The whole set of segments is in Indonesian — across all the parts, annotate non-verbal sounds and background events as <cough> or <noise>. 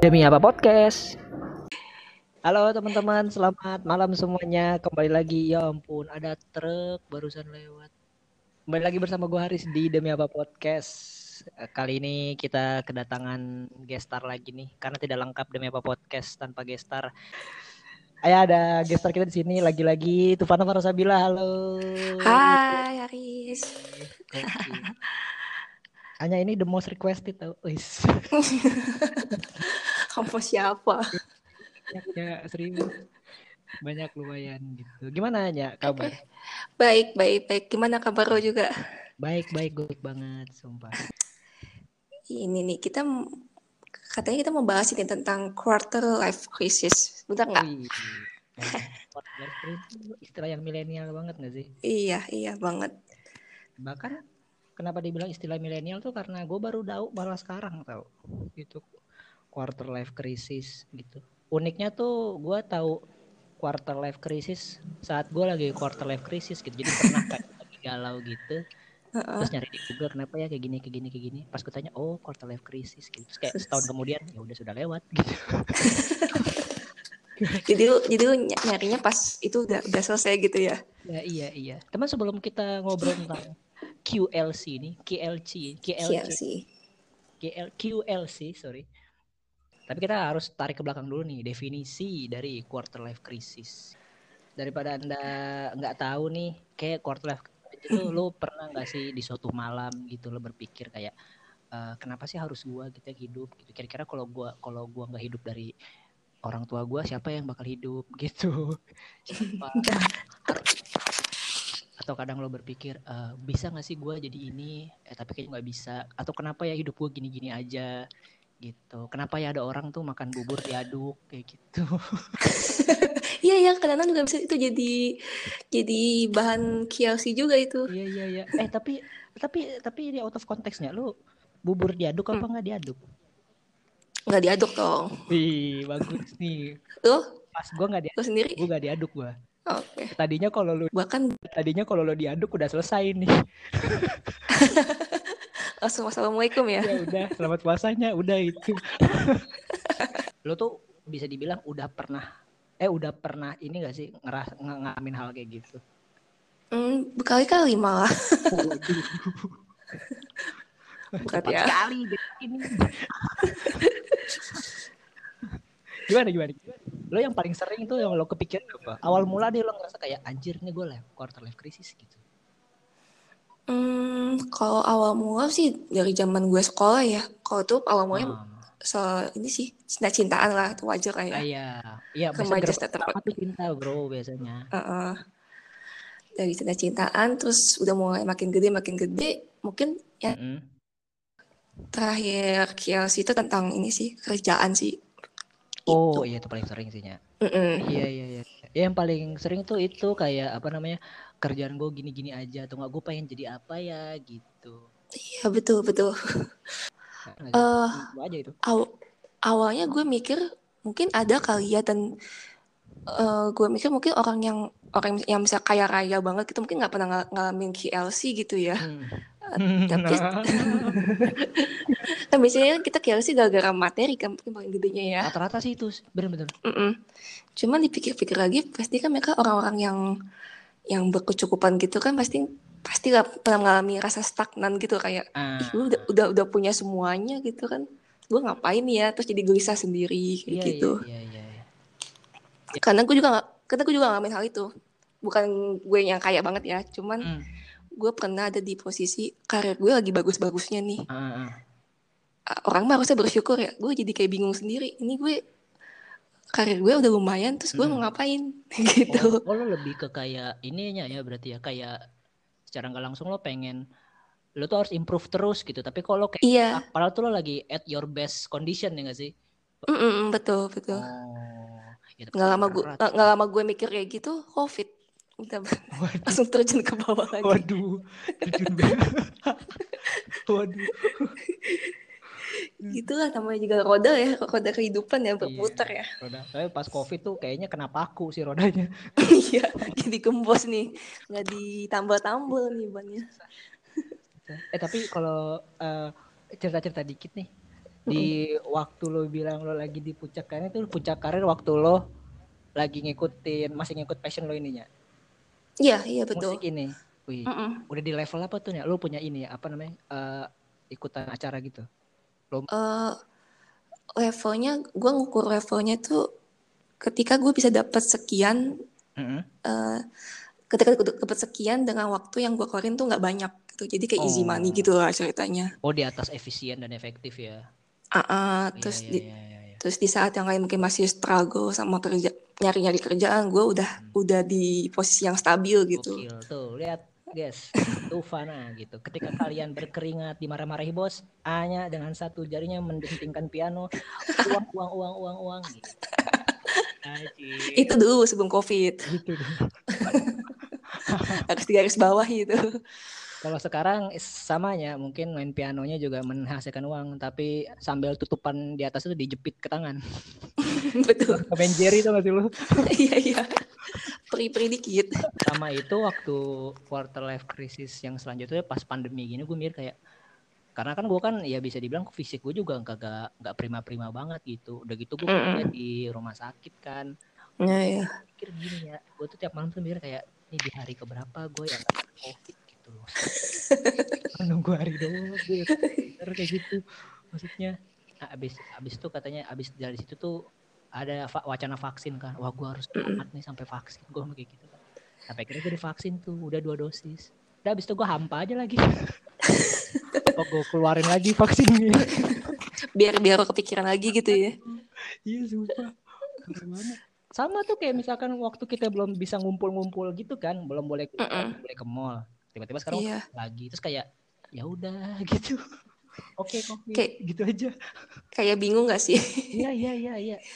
Demi apa podcast? Halo teman-teman, selamat malam semuanya. Kembali lagi, ya ampun, ada truk barusan lewat. Kembali lagi bersama gue Haris di Demi apa podcast. Kali ini kita kedatangan gestar lagi nih, karena tidak lengkap Demi apa podcast tanpa gestar. Ayo ada gestar kita di sini lagi-lagi Tufana Farosabila. Halo. Hai Haris. Oke. Hanya ini the most requested tau. <laughs> Kamu siapa? banyak ya seribu banyak lumayan gitu gimana ya kabar Baik, baik, baik. Gimana kabar lo juga? baik baik good banget sumpah Ini nih kita katanya kita mau bahas ini tentang quarter life crisis. Bentar nggak? Wih, quarter life crisis itu istilah yang milenial banget gak sih Iya, iya banget. bahkan kenapa dibilang istilah milenial tuh karena gue baru tahu malah sekarang tau itu quarter life crisis gitu. Uniknya tuh gue tahu quarter life crisis saat gue lagi quarter life crisis gitu. Jadi pernah kayak <laughs> lagi galau gitu terus nyari di Google kenapa ya kayak gini kayak gini kayak gini. Pas gue tanya oh quarter life crisis gitu. Terus kayak setahun kemudian ya udah sudah lewat gitu. <laughs> <laughs> Jadi lu, jadi lu ny- nyarinya pas itu udah udah selesai gitu ya? ya iya iya. Teman sebelum kita ngobrol tentang QLC nih KLC KLC KLC. KL, QLC sorry. Tapi kita harus tarik ke belakang dulu nih definisi dari quarter life crisis. Daripada anda nggak tahu nih kayak quarter life itu lo pernah nggak sih di suatu malam gitu lo berpikir kayak "Eh, kenapa sih harus gua kita hidup? Gitu. Kira-kira kalau gua kalau gua nggak hidup dari orang tua gua siapa yang bakal hidup? <laughs> Gitu. Siapa <laughs> atau kadang lo berpikir "Eh, bisa nggak sih gua jadi ini? Eh tapi kayaknya nggak bisa. Atau kenapa ya hidup gua gini-gini aja gitu. Kenapa ya ada orang tuh makan bubur diaduk kayak gitu. <laughs> Iya, iya. Kadang-kadang juga bisa itu jadi jadi bahan KLC juga itu. iya iya iya. Eh tapi tapi tapi ini out of konteksnya lo bubur diaduk apa nggak diaduk? Nggak diaduk dong. wih bagus nih. Tuh, pas gua nggak diaduk sendiri? gua nggak diaduk gua Oke. tadinya kalau lo Bahkan tadinya kalau lo diaduk udah selesai nih <laughs> langsung assalamualaikum ya. ya udah selamat puasanya udah itu <laughs> lo tuh bisa dibilang udah pernah eh udah pernah ini gak sih ngeras ng- ngalamin hal kayak gitu Hmm, berkali-kali malah. <laughs> Bukan ya. kali ini gimana gimana lo yang paling sering tuh yang lo kepikiran apa awal mula deh lo ngerasa kayak anjir nih gue life quarter life crisis gitu Hmm, kalau awal mula sih dari zaman gue sekolah ya. Kalau tuh awal mulanya Ah, soal ini sih cinta-cintaan lah, itu wajar lah ya. ah, iya iya Remaja tuh cinta bro biasanya Heeh. Dari cinta-cintaan, terus udah mulai makin gede, makin gede. Mungkin ya Mm-mm. terakhir KLC itu tentang ini sih, kerjaan sih. Oh Itu. iya itu paling sering sih. Mm-mm. Iya iya iya. Ya, yang paling sering tuh itu kayak apa namanya kerjaan gue gini-gini aja atau nggak gue pengen jadi apa ya gitu. Iya, betul, betul. Eh, Itu aja itu. aw- awalnya gue mikir mungkin ada kali ya dan eh, gue mikir mungkin orang yang orang yang bisa kaya raya banget gitu mungkin nggak pernah ngal- ngalamin KLC gitu ya. Hmm. <laughs> tapi <laughs> kan biasanya kita KLC gara-gara materi kan mungkin paling gedenya ya. rata-rata sih itu bener-bener. Mm-mm. Cuman dipikir-pikir lagi pasti kan mereka orang-orang yang yang berkecukupan gitu kan pasti pasti nggak pernah mengalami rasa stagnan gitu kayak Ah, ih gue udah, udah udah punya semuanya gitu kan gue ngapain ya terus jadi gelisah sendiri kayak iya gitu iya iya iya. karena gue juga nggak karena gue juga ngalamin hal itu bukan gue yang kaya banget ya cuman Hmm. Gue pernah ada di posisi karir gue lagi bagus-bagusnya nih. Ah, orang mah harusnya bersyukur ya. Gue jadi kayak bingung sendiri. Ini gue karir gue udah lumayan terus gue mau Mm. ngapain? <laughs> Oh, gitu. oh lo lebih ke kayak ininya ya berarti ya. Kayak secara nggak langsung lo pengen lo tuh harus improve terus gitu. Tapi kalau kayak iya. padahal tuh lo lagi at your best condition ya gak sih? Mm-mm, betul betul. Oh, ya, nggak lama gue nggak lama gue mikir kayak gitu covid udah Waduh, langsung terjun ke bawah lagi. Waduh, terjun <laughs> waduh. gitulah namanya juga roda ya roda kehidupan ya berputar Iya, ya. roda. Tapi pas covid tuh kayaknya kena paku sih rodanya. <laughs> iya jadi gembos nih. Nggak ditambal-tambal nih bannya Eh tapi kalau eh, cerita-cerita dikit nih, di waktu lo bilang lo lagi di puncak karir itu puncak karir waktu lo lagi ngikutin masih ngikut passion lo ininya Iya, iya betul. musik ini wih Mm-mm. udah di level apa tuh ya lo punya ini ya apa namanya eh, ikutan acara gitu Eh, levelnya, gue ngukur levelnya tuh ketika gue bisa dapat sekian, Mm-mm. eh ketika gue dapat sekian dengan waktu yang gue keluarin tuh nggak banyak gitu. Jadi kayak easy Oh. money gitu lah ceritanya. oh di atas efisien dan efektif ya Ah, ah, Iya, terus iya, di iya, iya, iya. terus di saat yang lain mungkin masih struggle sama kerja nyari-nyari kerjaan, gue udah udah di posisi yang stabil gitu. Gokil tuh lihat guys tuh Fana gitu ketika kalian berkeringat dimarah-marahi bos A-nya dengan satu jarinya mendentingkan piano uang uang uang uang uang gitu. Itu dulu sebelum covid gitu <laughs> harus digaris bawah gitu. Kalau sekarang samanya mungkin main pianonya juga menghasilkan uang tapi sambil tutupan di atas itu dijepit ke tangan <laughs> betul. main Jerry tuh gak sih lu <laughs> Iya iya. Peri-peri dikit. sama itu waktu quarter life crisis yang selanjutnya pas pandemi gini gue mikir kayak karena kan gue kan ya bisa dibilang fisik gue juga nggak nggak prima-prima banget gitu udah gitu gue kerja di rumah sakit kan Iya iya. pikir gini ya gue tuh tiap malam tuh mikir kayak ini di hari keberapa gue yang covid gitu. Nunggu hari doang Bener kayak gitu. Maksudnya nah, abis abis itu katanya abis dari situ tuh ada va- wacana vaksin kan. Wah gue harus tamat nih sampai vaksin. Gue kayak gitu kan. Sampai akhirnya gue divaksin tuh udah dua dosis. Udah abis itu gue hampa aja lagi. Apa gue keluarin lagi vaksinnya? Biar biar kepikiran lagi gitu ya. iya sumpah. Sama tuh kayak misalkan waktu kita belum bisa ngumpul-ngumpul gitu kan belum boleh Mm-mm. belum boleh ke mall tiba-tiba sekarang Iya. lagi terus kayak ya udah <laughs> gitu oke kok Kayak- gitu aja Kayak bingung gak sih? iya iya iya iya <laughs>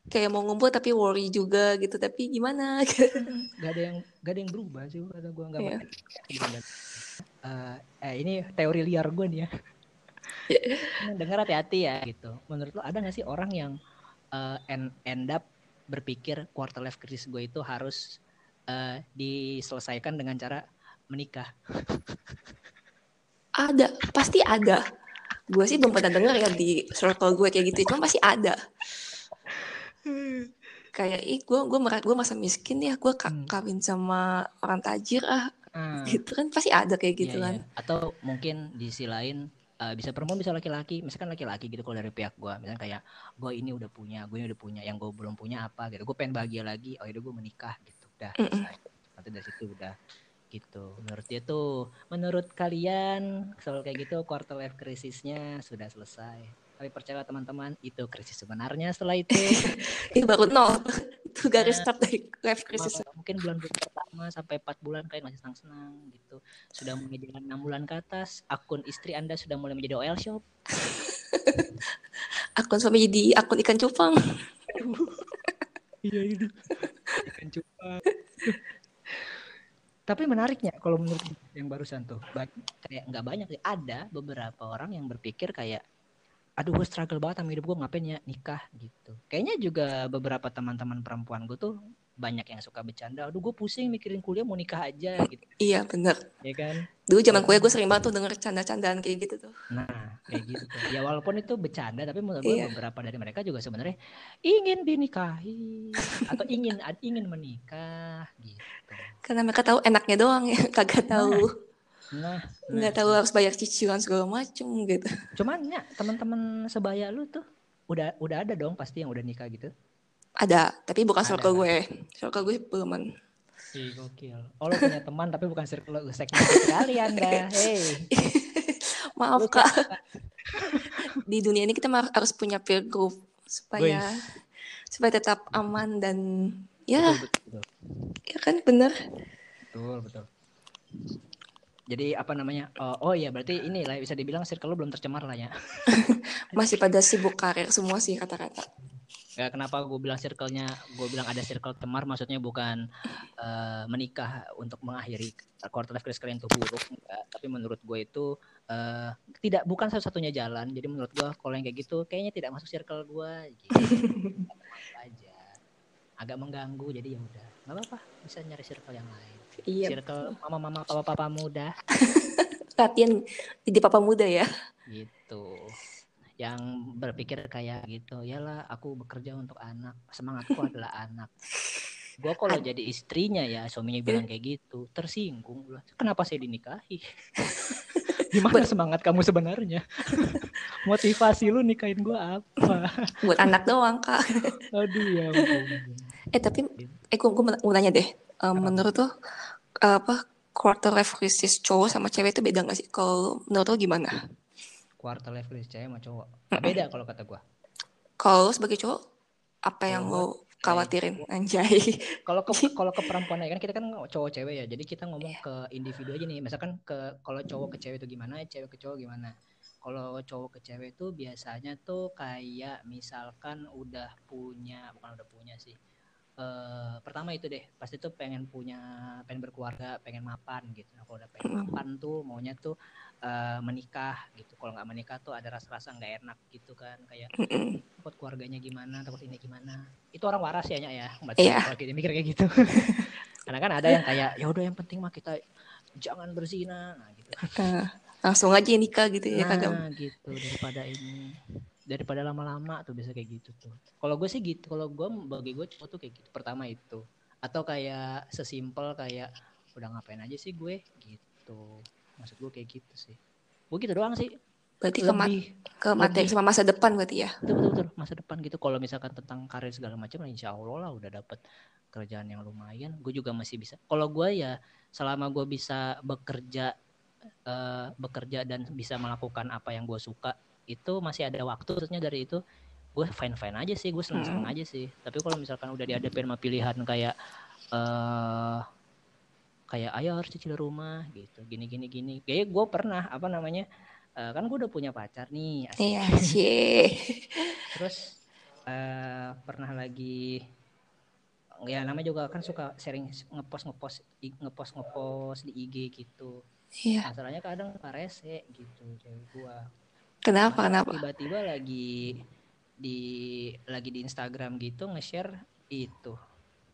Kayak mau ngumpul tapi worry juga gitu. Tapi gimana? <laughs> gak ada yang gak ada yang berubah sih kata gue nggak Iya. bakal- Eh, ini teori liar gue nih ya dengar hati-hati ya gitu menurut lo ada gak sih orang yang eh, end, end up berpikir quarter life crisis gue itu harus eh, diselesaikan dengan cara menikah Ada, pasti ada. Gue sih belum pernah denger ya di circle gue kayak gitu. Cuma pasti ada. Kayak ih gue gue merasa gue masa miskin ya gue Hmm. kawin sama orang tajir ah Ah, gitu kan pasti ada kayak gitu iya. kan. atau mungkin di sisi lain eh, bisa perempuan bisa laki-laki misalkan laki-laki gitu kalau dari pihak gue misalkan kayak gue ini udah punya gue ini udah punya yang gue belum punya apa gitu gue pengen bahagia lagi oh itu gue menikah gitu udah nanti dari situ udah gitu. Menurut dia tuh menurut kalian soal kayak gitu quarter life krisisnya sudah selesai. Tapi percaya teman-teman itu krisis sebenarnya setelah itu. <laughs> Ini baru nol. <laughs> Itu garis Nah, start dari life crisis. mungkin bulan pertama sampai empat bulan kalian masih senang-senang gitu. Sudah mulai jalan enam bulan ke atas. Akun istri anda sudah mulai menjadi oil shop. <laughs> Akun suami jadi akun ikan cupang. iya itu ikan cupang tapi menariknya kalau menurut yang barusan tuh ba- kayak nggak banyak sih. Ada beberapa orang yang berpikir kayak aduh gue struggle banget sama hidup gue ngapain ya nikah? Gitu. Kayaknya juga beberapa teman-teman perempuan gue tuh banyak yang suka bercanda. Aduh gue pusing mikirin kuliah mau nikah aja gitu. Iya bener. ya kan Dulu zaman kuliah gue sering banget tuh denger canda-candaan kayak gitu tuh. Nah, kayak gitu. tuh. Ya walaupun itu bercanda, tapi menurut gue Iya. beberapa dari mereka juga sebenarnya ingin dinikahi atau ingin ingin menikah gitu. Karena mereka tahu enaknya doang ya, <laughs> kagak tahu. Nah, Nggak tahu harus bayar cicilan segala macem gitu. cuman ya teman-teman sebaya lu tuh udah udah ada dong pasti yang udah nikah gitu. Ada, tapi bukan circle gue. Circle gue belum. Ih, gokil. Oh, lu punya teman tapi bukan circle segmen sekali Anda. Hey. <laughs> Maaf kak. <laughs> Di dunia ini kita harus punya peer group supaya Wih. supaya tetap aman dan ya, Betul, betul, betul. ya kan bener. Betul, betul. Jadi apa namanya? Oh, oh iya berarti ini lah bisa dibilang circle lu belum tercemar lah ya. <laughs> Masih pada sibuk karir semua sih kata-kata. Ya, kenapa gue bilang circle-nya, gue bilang ada circle temar, maksudnya bukan eh, menikah untuk mengakhiri quarter life crisis kalian itu buruk, enggak. Tapi menurut gue itu eh, tidak bukan satu-satunya jalan. Jadi menurut gue kalau yang kayak gitu, kayaknya tidak masuk circle gue. Gitu. <laughs> Aja, agak mengganggu. Jadi ya udah, nggak apa-apa, bisa nyari circle yang lain. Iya. Circle mama-mama, papa-papa muda, <laughs> Latihan jadi papa muda ya. gitu. Yang berpikir kayak gitu yalah aku bekerja untuk anak semangatku adalah anak. Gue kalau jadi istrinya ya suaminya bilang kayak gitu tersinggung lah kenapa saya dinikahi? <laughs> Gimana semangat kamu sebenarnya? <laughs> Motivasi lu nikahin gue apa? <laughs> Buat anak doang kak. Aduh ya ampun. eh tapi eh gue, gue mau nanya deh um, menurut tuh apa quarter life crisis cowok sama cewek itu beda gak sih? Kalau menurut lo gimana quarter life crisis cewek sama cowok. Beda kalau kata gue kalau lo sebagai cowok apa yang lo khawatirin? Anjay. Kalau ke <laughs> kalau ke perempuan ya kan kita kan cowok cewek ya. Jadi kita ngomong ke individu aja nih. Misalkan ke kalau cowok ke cewek itu gimana cewek ke cowok gimana. Kalau cowok ke cewek itu biasanya tuh kayak misalkan udah punya bukan udah punya sih. Eh pertama itu deh pasti tuh pengen punya pengen berkeluarga pengen mapan gitu. Nah kalau udah pengen mapan tuh maunya tuh eh, menikah gitu. Kalau nggak menikah tuh ada rasa-rasa nggak enak gitu kan. Kayak takut keluarganya gimana takut ini gimana. Itu orang waras ya ya. Berarti Iya. kalau kita mikir kayak gitu. <laughs> Karena kan ada yang kayak ya udah yang penting mah kita jangan berzina. Nah, gitu. Langsung aja nikah gitu ya kagak nah gitu. Daripada ini. Daripada lama-lama tuh bisa kayak gitu tuh. Kalau gue sih gitu kalau gue bagi gue cowok tuh kayak gitu pertama itu. Atau kayak sesimpel kayak udah ngapain aja sih gue? Gitu maksud gue kayak gitu sih. Gue gitu doang sih. Berarti ke, ma- lebih ke materi sama masa depan berarti ya? Betul betul, betul. masa depan gitu. Kalau misalkan tentang karir segala macam insya Allah lah udah dapet kerjaan yang lumayan. Gue juga masih bisa. Kalau gue ya selama gue bisa bekerja eh, bekerja dan bisa melakukan apa yang gue suka itu masih ada waktu terusnya dari itu gue fine fine aja sih. Gue seneng seneng aja sih. Tapi kalau misalkan udah dihadapin sama pilihan kayak eh kayak ayo harus cicil rumah gitu gini gini gini kayak gue pernah apa namanya eh, kan gue udah punya pacar nih asik. iya <laughs> cie Terus eh pernah lagi ya namanya juga kan suka sharing ngepost ngepost ngepost ngepost di IG gitu. iya Masalahnya kadang suka rese gitu cewek gua. kenapa kenapa Tiba-tiba lagi di lagi di Instagram gitu nge-share itu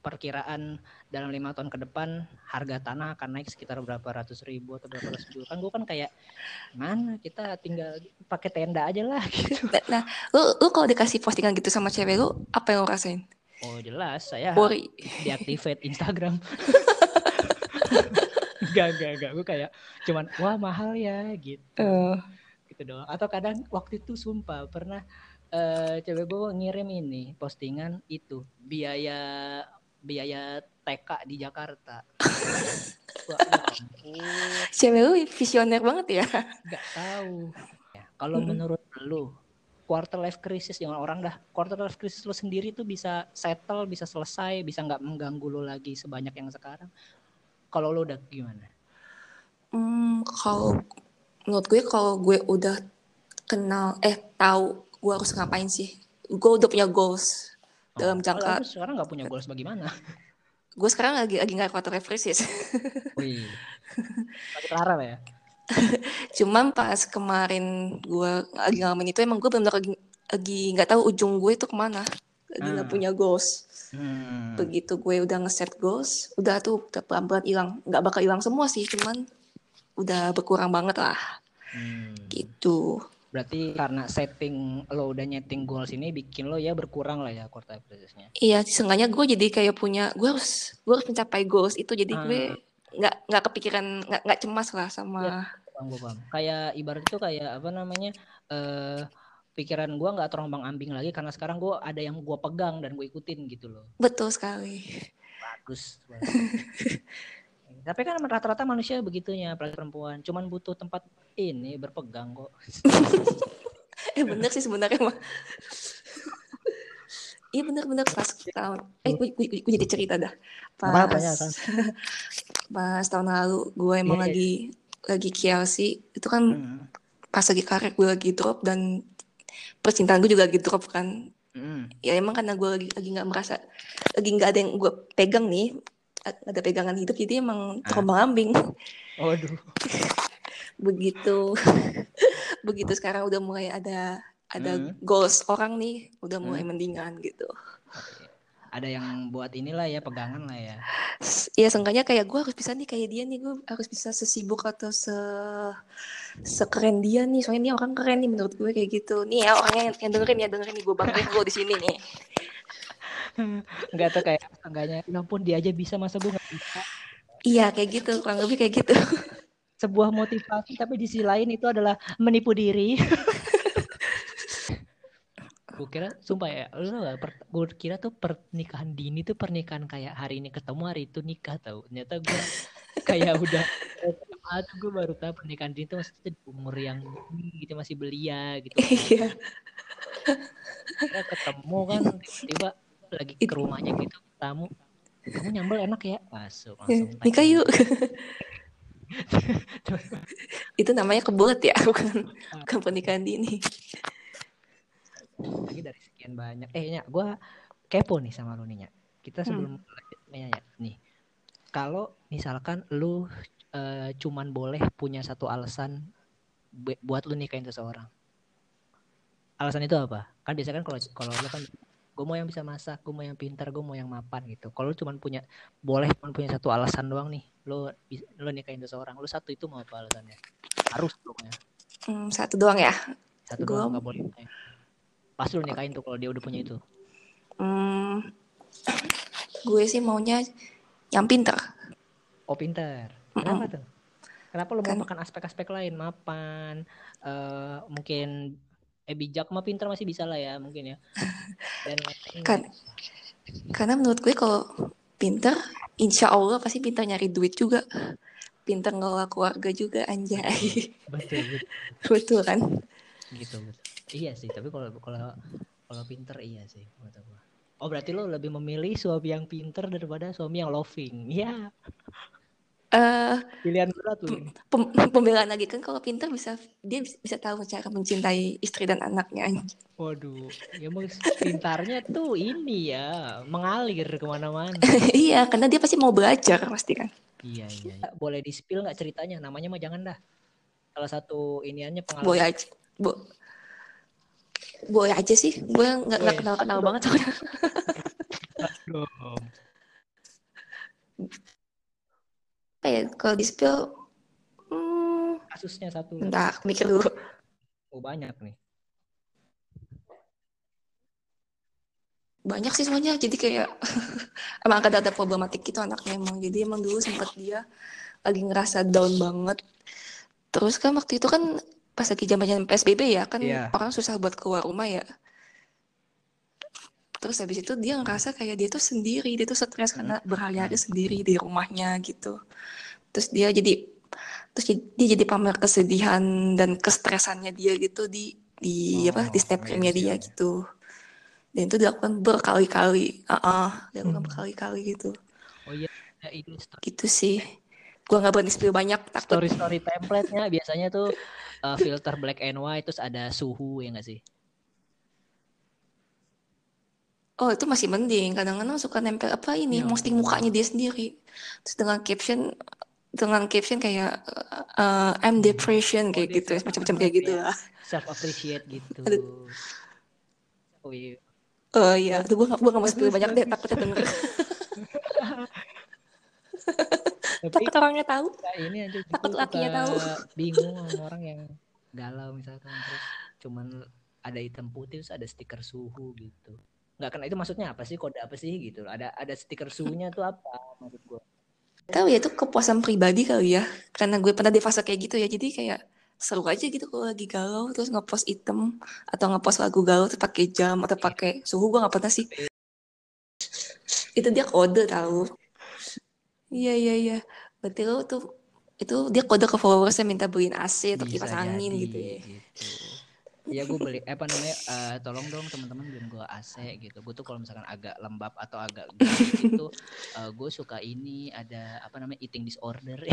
perkiraan dalam lima tahun ke depan harga tanah akan naik sekitar berapa ratus ribu atau berapa ratus juta kan gue kan kayak mana kita tinggal pakai tenda aja lah <laughs> gitu nah, nah lu lu kalau dikasih postingan gitu sama cewek lu apa yang lu rasain oh jelas saya worry deactivate Instagram. <laughs> Gak, gak, gak. Gue kayak cuman, wah mahal ya gitu. Eh, Gitu doang. Atau kadang waktu itu sumpah pernah eh cewek gue ngirim ini postingan itu biaya biaya TK di Jakarta. <laughs> Cewek lu visioner banget ya gak tahu. Ya, kalau Hmm. menurut lu quarter life crisis jangan orang dah quarter life crisis lu sendiri tuh bisa settle bisa selesai bisa nggak mengganggu lu lagi sebanyak yang sekarang kalau lu udah gimana Hmm, kalau menurut gue kalau gue udah kenal eh tahu gue harus ngapain sih gue udah punya goals dalam Oh, jangka kalau lu sekarang nggak punya goals bagaimana? <laughs> Gue sekarang lagi lagi nggak quarter life crisis wih. <laughs> Lagi Clara ya? Cuman pas kemarin gue lagi ngalamin itu emang gue benar lagi lagi nggak tahu ujung gue itu ke mana. Lagi nggak Ah. punya goals. Hmm. begitu gue udah ngeset goals udah tuh udah pelan-pelan hilang. Nggak bakal hilang semua sih cuman udah berkurang banget lah. Hmm. gitu berarti karena setting lo udah nyeting goals ini bikin lo ya berkurang lah ya quarter life crisisnya Iya, seenggaknya gue jadi kayak punya, gue harus, gue harus mencapai goals itu. Jadi Ah. gue nggak nggak kepikiran, nggak nggak cemas lah sama. paham gue paham kayak ibarat itu kayak apa namanya eh pikiran gua nggak terombang ambing lagi karena sekarang gua ada yang gua pegang dan gue ikutin gitu loh Betul sekali. bagus bagus. <laughs> tapi kan rata-rata manusia begitunya apalagi perempuan cuman butuh tempat ini berpegang kok <laughs> Eh bener sih sebenarnya mah. Iya bener-bener pas tahun, eh gue, gue, gue jadi cerita dah. Pas, Apa-apa ya, San. <laughs> pas tahun lalu gue emang Iya, iya. lagi lagi KLC itu kan Hmm. pas lagi karir gue lagi drop dan percintaan gue juga lagi drop kan. Hmm. Ya emang karena gue lagi lagi nggak merasa lagi nggak ada yang gue pegang nih ada pegangan hidup jadi emang Ah. terombang ambing Waduh. <laughs> begitu <laughs> begitu sekarang udah mulai ada ada Hmm. goals orang nih udah mulai Hmm. mendingan gitu ada yang buat inilah ya pegangan lah ya ya seenggaknya kayak gue harus bisa nih kayak dia nih gue harus bisa sesibuk atau se sekeren dia nih soalnya dia orang keren nih menurut gue kayak gitu nih ya orangnya yang, yang dengerin ya dengerin nih gue banggain gue di sini nih <laughs> nggak tuh kayak enggaknya ya ampun dia aja bisa masa gue nggak bisa? Iya kayak gitu kurang lebih kayak gitu. Sebuah motivasi tapi di sisi lain itu adalah menipu diri. <laughs> Gue kira sumpah ya lu tau gak gue kira tuh pernikahan dini tuh pernikahan kayak hari ini ketemu hari itu nikah tau. Ternyata gue kayak udah ah tuh gue baru tahu pernikahan dini tuh maksudnya di umur yang gitu masih belia gitu. Iya. Kira ketemu kan tiba-tiba lagi ke rumahnya gitu tamu. Kamu nyambel enak ya? Masuk langsung nikah yuk. <laughs> Itu namanya kebulet ya bukan bukan pernikahan dini. Lagi dari sekian banyak. Eh nya gue kepo nih sama lu nih nya. Kita sebelum hmm. ya, nih kalau misalkan lu uh, cuman boleh punya satu alasan buat lu nikahin seseorang. Alasan itu apa? Kan biasanya kan kalau kalau lu kan gue mau yang bisa masak gue mau yang pintar gue mau yang mapan gitu. Kalau lu cuma punya boleh cuma punya satu alasan doang nih lu lu nikahin seseorang lu satu itu mau apa alasannya? Harus pokoknya hmm, satu doang ya? Satu gua... doang gak boleh pasti lu nikahin tuh kalau dia udah punya itu. Hmm, gue sih maunya yang pintar. Oh pintar. Kenapa mm -mm. tuh? Kenapa lu kan... makan aspek-aspek lain? Mapan uh, mungkin eh bijak mah pintar masih bisa lah ya mungkin ya. Dan <laughs> kan karena menurut gue kalau pintar insya Allah pasti pintar nyari duit juga. Pintar ngelola keluarga juga anjay. Betul betul, <laughs> betul kan? Gitu betul. Iya sih tapi kalau kalau kalau pinter iya sih menurut gua. Oh berarti lo lebih memilih suami yang pinter daripada suami yang loving. Ya Uh, pilihan berat tuh pem, pembelaan lagi kan kalau pinter bisa dia bisa tahu cara mencintai istri dan anaknya. Waduh ya pintarnya tuh ini ya mengalir ke mana-mana. <laughs> Iya karena dia pasti mau belajar pasti kan. Iya iya, iya. boleh di spill nggak ceritanya? Namanya mah jangan dah. Salah satu iniannya pengalaman. Boleh aja. Bo boleh aja sih. Gue nggak nggak kenal kenal banget <laughs> soalnya kayak kalau di spill hmm, kasusnya satu. Entah mikir dulu. Oh banyak nih. Banyak sih semuanya jadi kayak <laughs> emang ada ada problematik gitu anaknya emang. Jadi emang dulu sempat dia lagi ngerasa down banget. Terus kan waktu itu kan pas lagi zaman PSBB ya kan yeah. orang susah buat keluar rumah ya terus habis itu dia ngerasa kayak dia tuh sendiri dia tuh stres karena hmm. berhari-hari sendiri di rumahnya gitu terus dia jadi terus dia jadi pamer kesedihan dan kestresannya dia gitu di di oh, apa di snapgramnya dia ya. gitu dan itu dilakukan berkali-kali ah uh -uh, dilakukan hmm. berkali-kali gitu oh iya ya, ini gitu sih gua nggak berani spill banyak takut story story template-nya biasanya tuh uh, filter black and white terus ada suhu ya nggak sih? Oh itu masih mending. Kadang-kadang suka nempel apa ini, ya. posting mukanya dia sendiri. Terus dengan caption dengan caption kayak uh, I'm depression kayak oh, gitu, macam-macam kayak gitu ya. lah. Self appreciate gitu. Oh iya. Oh iya, tuh gue gak, gue gak mau spill banyak deh, takutnya denger. <laughs> Tapi, takut orangnya tahu. Nah, ini aja takut lakinya tahu. Bingung sama orang yang galau misalkan terus cuman ada hitam putih terus ada stiker suhu gitu. Nggak kena itu maksudnya apa sih kode apa sih gitu. Ada ada stiker suhunya tuh apa maksud gue? Tahu ya itu kepuasan pribadi kali ya. Karena gue pernah di fase kayak gitu ya. Jadi kayak seru aja gitu kalau lagi galau terus ngepost item atau ngepost lagu galau terus pakai jam atau pakai suhu gue nggak pernah sih. Itu dia kode tahu. Iya iya iya. Berarti lo tuh itu dia kode ke followersnya minta beliin AC atau kipas angin gitu ya. Gitu. Iya gue beli eh, apa namanya uh, tolong dong teman-teman beliin gue AC gitu. Gue tuh kalau misalkan agak lembab atau agak gitu <laughs> uh, gue suka ini ada apa namanya eating disorder. <laughs>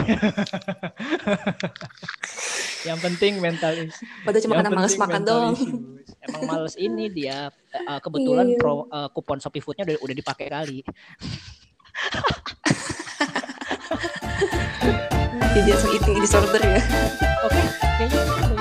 yang penting mentalis. Padahal cuma karena males makan dong. Emang males ini dia uh, kebetulan iya. pro uh, kupon Shopee Foodnya udah udah dipakai kali. jadi langsung eating disorder ya oke okay, kayaknya